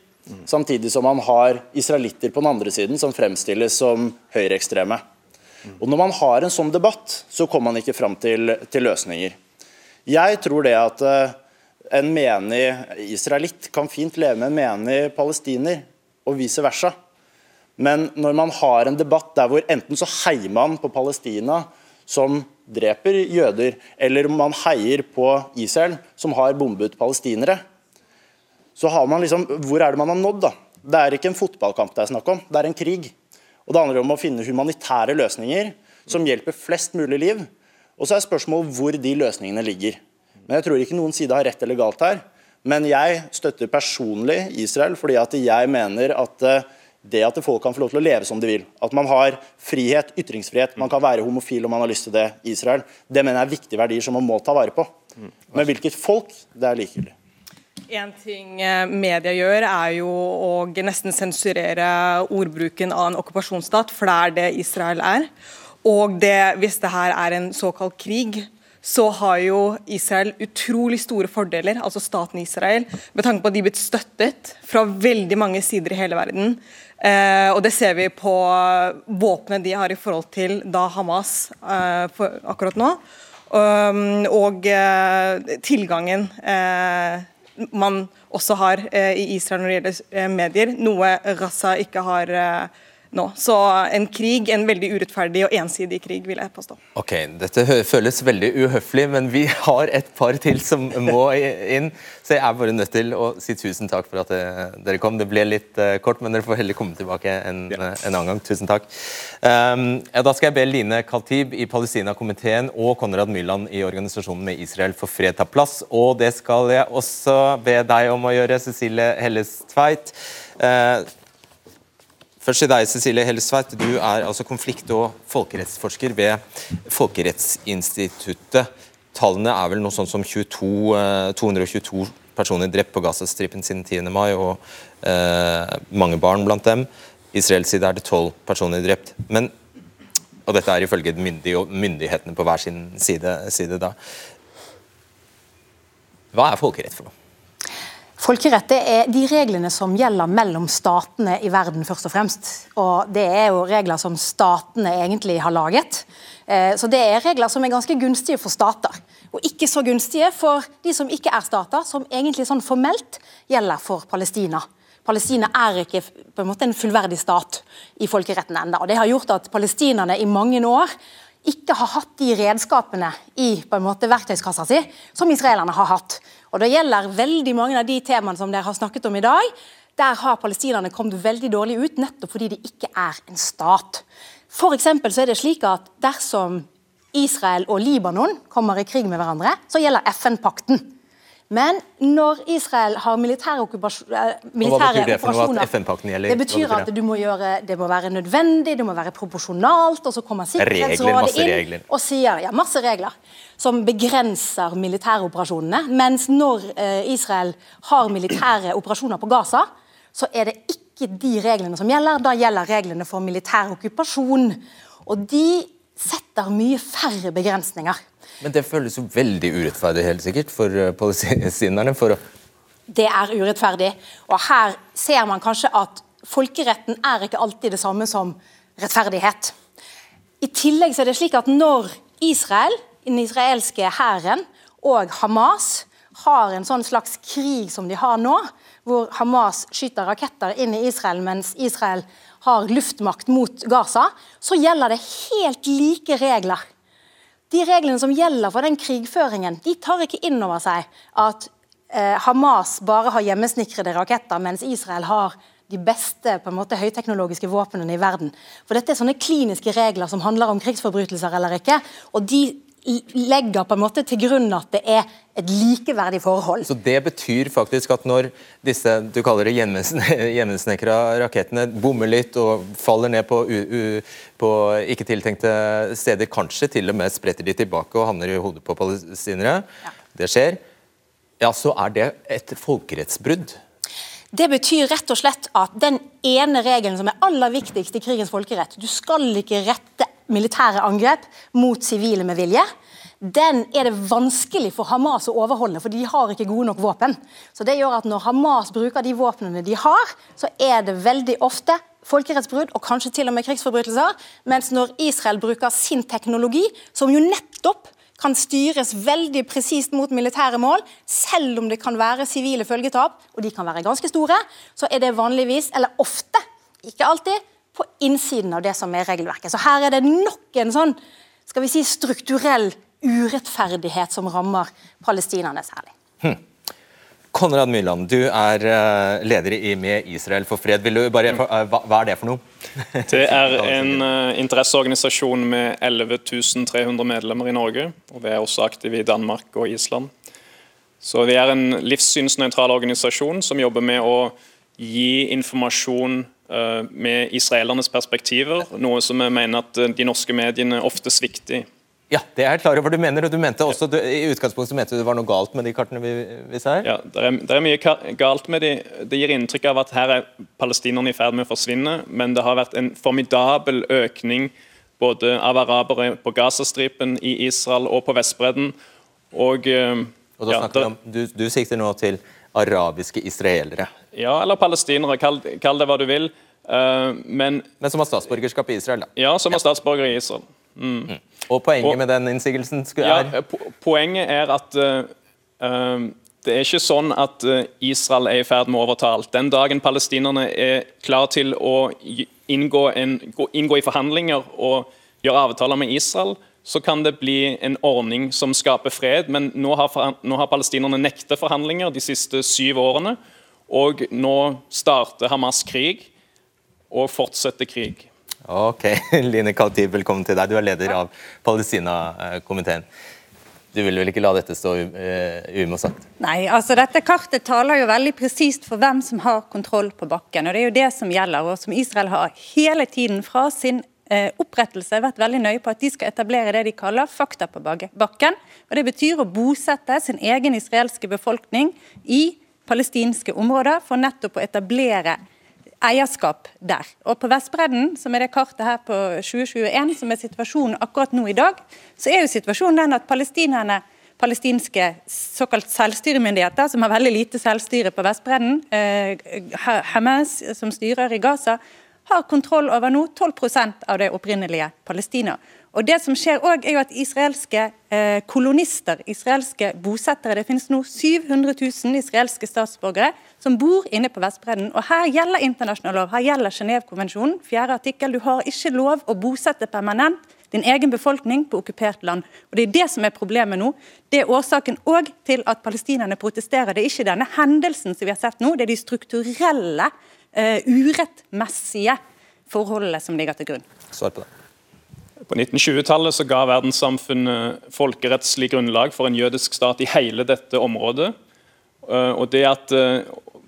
Samtidig som man har israelitter på den andre siden, som fremstilles som høyreekstreme. Og Når man har en sånn debatt, så kommer man ikke fram til, til løsninger. Jeg tror det at uh, en menig israelitt kan fint leve med en menig palestiner, og vice versa. Men når man har en debatt der hvor enten så heier man på Palestina, som dreper jøder, eller man heier på Israel, som har bombet palestinere, så har man liksom Hvor er det man har nådd, da? Det er ikke en fotballkamp det er snakk om, det er en krig. Og Det handler om å finne humanitære løsninger som hjelper flest mulig liv. Og så er spørsmålet hvor de løsningene ligger. Men Jeg tror ikke noen side har rett eller galt her. Men jeg støtter personlig Israel fordi at jeg mener at eh, det at folk kan få lov til å leve som de vil, at man har frihet, ytringsfrihet, man kan være homofil om man har lyst til det i Israel, det mener jeg er viktige verdier som man må ta vare på. Men hvilket folk, det er likegyldig. En ting eh, media gjør, er jo å nesten sensurere ordbruken av en okkupasjonsstat, for det er det Israel er. Og det, hvis det her er en såkalt krig, så har jo Israel utrolig store fordeler, altså staten Israel, med tanke på at de er blitt støttet fra veldig mange sider i hele verden. Eh, og det ser vi på våpenet de har i forhold til da Hamas eh, for, akkurat nå. Um, og eh, tilgangen eh, man også har eh, i Israel når det gjelder eh, medier, noe Gaza ikke har eh, nå. Så en krig, en veldig urettferdig og ensidig krig, vil jeg påstå. Ok, Dette føles veldig uhøflig, men vi har et par til som må inn. Så jeg er bare nødt til å si tusen takk for at dere kom. Det ble litt uh, kort, men dere får heller komme tilbake en, en annen gang. Tusen takk. Um, ja, da skal jeg be Line Khatib i Palestina-komiteen og Konrad Myrland i Organisasjonen med Israel for fred ta plass. Og det skal jeg også be deg om å gjøre, Cecilie Helles Tveit. Uh, Først til deg, Cecilie Hellesveit. Du er altså konflikt- og folkerettsforsker ved Folkerettsinstituttet. Tallene er vel noe sånn som 22, 222 eh, personer drept på Gazastripen siden 10. mai, og eh, mange barn blant dem. Israels side er det tolv personer drept. Men, og dette er ifølge myndighetene på hver sin side, side da. Hva er folkerett for noe? Folkerett er de reglene som gjelder mellom statene i verden, først og fremst. Og Det er jo regler som statene egentlig har laget. Eh, så det er regler som er ganske gunstige for stater, og ikke så gunstige for de som ikke er stater, som egentlig sånn formelt gjelder for Palestina. Palestina er ikke på en måte en fullverdig stat i folkeretten enda. og Det har gjort at palestinerne i mange år ikke har hatt de redskapene i på en måte verktøyskassa si som israelerne har hatt. Og Det gjelder veldig mange av de temaene som dere har snakket om i dag. Der har palestinerne kommet veldig dårlig ut, nettopp fordi de ikke er en stat. For så er det slik at Dersom Israel og Libanon kommer i krig med hverandre, så gjelder FN-pakten. Men når Israel har militære, militære Hva betyr det for noe at gjelder? Det betyr at det må, gjøre, det må, være nødvendig, det må være proporsjonalt. Og så kommer Sikkerhetsrådet inn og sier ja, masse regler som begrenser militæroperasjonene. Mens når eh, Israel har militære operasjoner på Gaza, så er det ikke de reglene som gjelder. Da gjelder reglene for militær okkupasjon. Og de setter mye færre begrensninger. Men det føles jo veldig urettferdig helt sikkert for eh, palestinerne. for å det er urettferdig. Og her ser man kanskje at folkeretten er ikke alltid det samme som rettferdighet. I tillegg så er det slik at når Israel, den israelske hæren og Hamas har en sånn slags krig som de har nå, hvor Hamas skyter raketter inn i Israel mens Israel har luftmakt mot Gaza, så gjelder det helt like regler de reglene som gjelder for den krigføringen, de tar ikke inn over seg at eh, Hamas bare har hjemmesnikrede raketter, mens Israel har de beste på en måte, høyteknologiske våpnene i verden. For Dette er sånne kliniske regler som handler om krigsforbrytelser eller ikke. og de legger på en måte til grunn at det er et likeverdig forhold. Så Det betyr faktisk at når disse du kaller det hjemmesnekra rakettene bommer litt og faller ned på, på ikke tiltenkte steder, kanskje til og med spretter de tilbake og havner i hodet på palestinere, ja. det skjer, ja, så er det et folkerettsbrudd. Det betyr rett og slett at den ene regelen som er aller viktigst i krigens folkerett Du skal ikke rette militære angrep mot sivile med vilje. den er det vanskelig for Hamas å overholde, for de har ikke gode nok våpen. Så det gjør at Når Hamas bruker de våpnene de har, så er det veldig ofte folkerettsbrudd og kanskje til og med krigsforbrytelser. Mens når Israel bruker sin teknologi, som jo nettopp kan styres veldig presist mot militære mål, selv om det kan være sivile følgetap, og de kan være ganske store, så er det vanligvis, eller ofte, ikke alltid, på innsiden av det som er regelverket. Så her er det nok en sånn skal vi si, strukturell urettferdighet som rammer palestinerne særlig. Hm. Konrad Myrland, du er eh, leder i Med Israel for fred. Vil du bare, eh, hva, er det for noe? Det er en uh, interesseorganisasjon med 11 300 medlemmer i Norge. og Vi er også aktive i Danmark og Island. Så Vi er en livssynsnøytral organisasjon som jobber med å gi informasjon med israelernes perspektiver, noe som jeg mener at de norske mediene ofte svikter i. Ja, det er jeg klar over. Du mener, og du mente også, du, I utgangspunktet mente du det var noe galt med de kartene vi, vi ser? Ja, det er, det er, mye galt med de. Det gir inntrykk av at her er palestinerne i ferd med å forsvinne, men det har vært en formidabel økning både av arabere på Gazastripen, i Israel og på Vestbredden. Og, eh, og da ja, snakker ja, om, du, du sikter nå til arabiske israelere? Ja, eller palestinere. Kall, kall det hva du vil. Uh, men, men som har statsborgerskap i Israel, da? Ja, som har statsborger i Israel. Mm. Mm. Og poenget og, med den innsigelsen er? Ja, poenget er at uh, det er ikke sånn at Israel er i ferd med å overta alt. Den dagen palestinerne er klar til å inngå, en, inngå, i forhandlinger og gjøre avtaler med Israel, så kan det bli en ordning som skaper fred. Men nå har, nå har palestinerne nektet forhandlinger de siste syv årene. Og nå starter Hamas krig og fortsetter krig. Ok, Line Khatib, velkommen til deg. Du er leder av Palestina-komiteen. Du vil vel ikke la dette stå uh, uimotsagt? Nei, altså dette kartet taler jo veldig presist for hvem som har kontroll på bakken. og Det er jo det som gjelder, og som Israel har hele tiden fra sin opprettelse vært veldig nøye på at de skal etablere det de kaller fakta på bakken. og Det betyr å bosette sin egen israelske befolkning i palestinske områder for nettopp å etablere eierskap der. Og På Vestbredden, som er det kartet her på 2021, som er situasjonen akkurat nå i dag, så er jo situasjonen den at palestinerne palestinske såkalt selvstyremyndigheter, som har veldig lite selvstyre på Vestbredden, eh, Hamas, som styrer i Gaza, har kontroll over nå 12% av det opprinnelige Palestina. Og det som skjer også er jo at Israelske eh, kolonister, israelske bosettere Det finnes nå 700 000 israelske statsborgere som bor inne på Vestbredden. Og Her gjelder internasjonal lov, her gjelder Genévekonvensjonen, fjerde artikkel. Du har ikke lov å bosette permanent din egen befolkning på okkupert land. Og Det er det som er problemet nå. Det er årsaken òg til at palestinerne protesterer. Det er ikke denne hendelsen som vi har sett nå, det er de strukturelle, uh, urettmessige forholdene som ligger til grunn. Svar på det. På 1920-tallet så ga verdenssamfunnet folkerettslig grunnlag for en jødisk stat i hele dette området. Eh, og det at eh,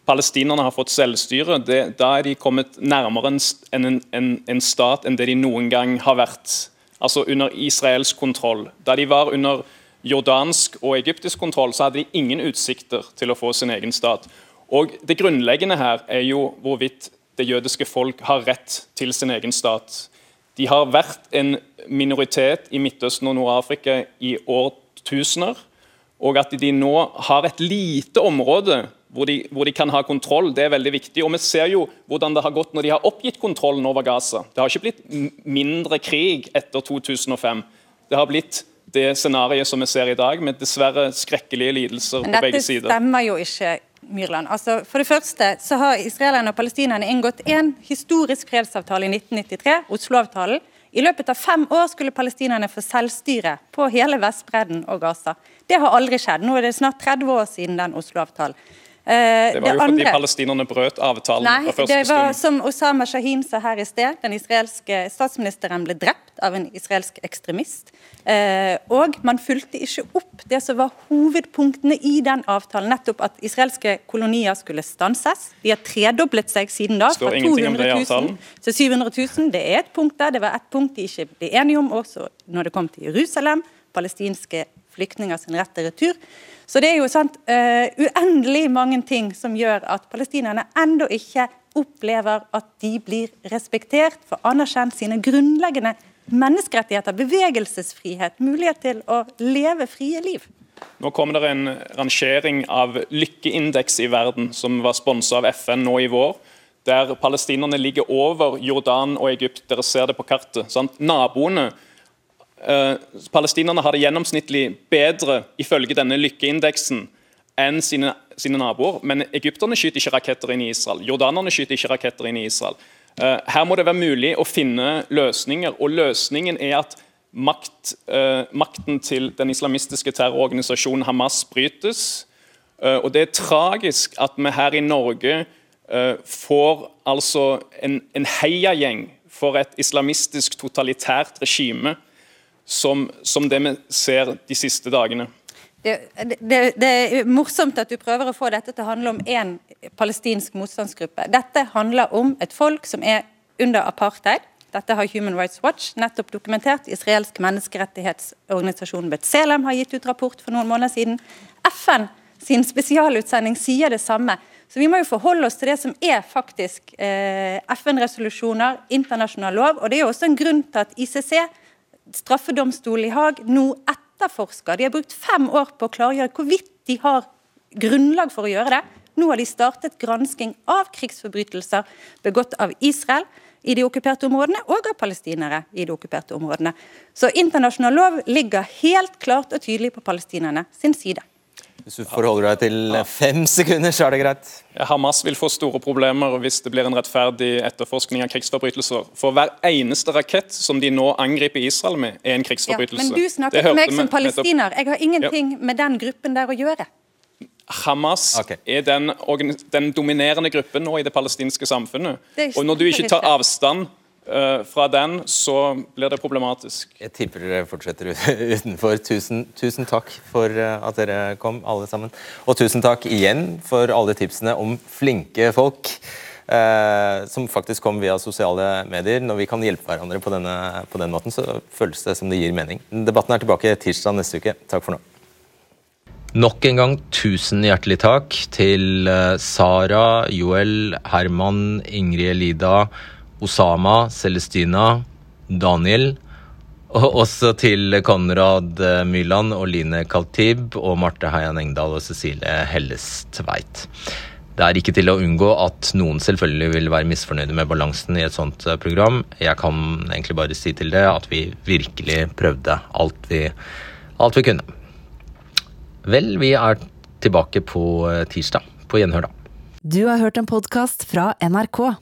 palestinerne har fått selvstyre, det, da er de kommet nærmere en, en, en, stat enn det de noen gang har vært. Altså under israelsk kontroll. Da de var under jordansk og egyptisk kontroll, så hadde de ingen utsikter til å få sin egen stat. Og Det grunnleggende her er jo hvorvidt det jødiske folk har rett til sin egen stat. De har vært en minoritet i Midtøsten og Nord-Afrika i årtusener. Og at de nå har et lite område hvor de, hvor de, kan ha kontroll, det er veldig viktig. Og Vi ser jo hvordan det har gått når de har oppgitt kontrollen over Gaza. Det har ikke blitt mindre krig etter 2005. Det har blitt det scenarioet som vi ser i dag, med dessverre skrekkelige lidelser på begge sider. Dette stemmer jo ikke. Myrland. Altså, for det første så har israelerne og palestinerne inngått en historisk fredsavtale i 1993, Oslo-avtalen. I løpet av fem år skulle palestinerne få selvstyre på hele Vestbredden og Gaza. Det har aldri skjedd. Nå er det snart 30 år siden den Oslo-avtalen. Eh, det var jo det fordi palestinerne brøt avtalen nei, fra første stund. Det var som Osama Shahin sa her i sted, den israelske statsministeren ble drept av en israelsk ekstremist. Eh, og man fulgte ikke opp det som var hovedpunktene i den avtalen, nettopp at israelske kolonier skulle stanses. De har tredoblet seg siden da, fra 200 000 til 700 000. Det er et punkt der, det var et punkt de ikke ble enige om også når det kom til Jerusalem, palestinske flyktninger sin rett til retur. Så det er jo sant, uh, uendelig mange ting som gjør at palestinerne ennå ikke opplever at de blir respektert, for anerkjent sine grunnleggende menneskerettigheter, bevegelsesfrihet, mulighet til å leve frie liv. Nå kommer det en rangering av lykkeindeks i verden som var sponsa av FN nå i vår. Der palestinerne ligger over Jordan og Egypt. Dere ser det på kartet. Sant? Naboene eh, Palestinerne har det gjennomsnittlig bedre ifølge denne lykkeindeksen enn sine, sine naboer. Men egypterne skyter ikke raketter inn i Israel. Jordanerne skyter ikke raketter inn i Israel. Eh, her må det være mulig å finne løsninger, og løsningen er at makt, eh, makten til den islamistiske terrororganisasjonen Hamas brytes. Og Det er tragisk at vi her i Norge får altså en, en heiagjeng for et islamistisk totalitært regime som, som det vi ser de siste dagene. Det, det, det, er morsomt at du prøver å få dette til å handle om én palestinsk motstandsgruppe. Dette handler om et folk som er under apartheid. Dette har Human Rights Watch nettopp dokumentert. Israelsk menneskerettighetsorganisasjon Betzelem har gitt ut rapport for noen måneder siden. FN sin spesialutsending sier det samme. Så Vi må jo forholde oss til det som er faktisk eh, FN-resolusjoner, internasjonal lov. og Det er jo også en grunn til at ICC, straffedomstolen i Haag, nå etterforsker. De har brukt fem år på å klargjøre hvorvidt de har grunnlag for å gjøre det. Nå har de startet gransking av krigsforbrytelser begått av Israel i de okkuperte områdene, og av palestinere i de okkuperte områdene. Så internasjonal lov ligger helt klart og tydelig på palestinerne sin side. Hvis du forholder deg til fem sekunder, så er det greit. Hamas vil få store problemer hvis det blir en rettferdig etterforskning av krigsforbrytelser. For hver eneste rakett som de nå angriper Israel med, er en krigsforbrytelse. Ja, men du snakker til meg som palestiner. Jeg har ingenting ja. med den gruppen der å gjøre. Hamas okay. er den, den, dominerende gruppen nå i det palestinske samfunnet. Det og Når du ikke tar avstand fra den, så blir det problematisk. Jeg tipper dere fortsetter utenfor. Tusen, tusen takk for uh, at dere kom, alle sammen. Og tusen takk igjen for alle tipsene om flinke folk. Eh, som faktisk kom via sosiale medier. Når vi kan hjelpe hverandre på, denne, på den måten, så føles det som det gir mening. Debatten er tilbake tirsdag neste uke. Takk for nå. Nok en gang tusen hjertelig takk til eh, Sara, Joel, Herman, Ingrid Elida, Osama, Celestina, Daniel. Og også til Konrad eh, Myrland og Line Kaltib og Marte Heian Engdahl og Cecilie Helles Tveit. Det er ikke til å unngå at noen selvfølgelig vil være misfornøyde med balansen i et sånt eh, program. Jeg kan egentlig bare si til det at vi virkelig prøvde alt vi, alt vi kunne. Vel, vi er tilbake på eh, tirsdag. På gjenhør, da. Du har hørt en podkast fra NRK.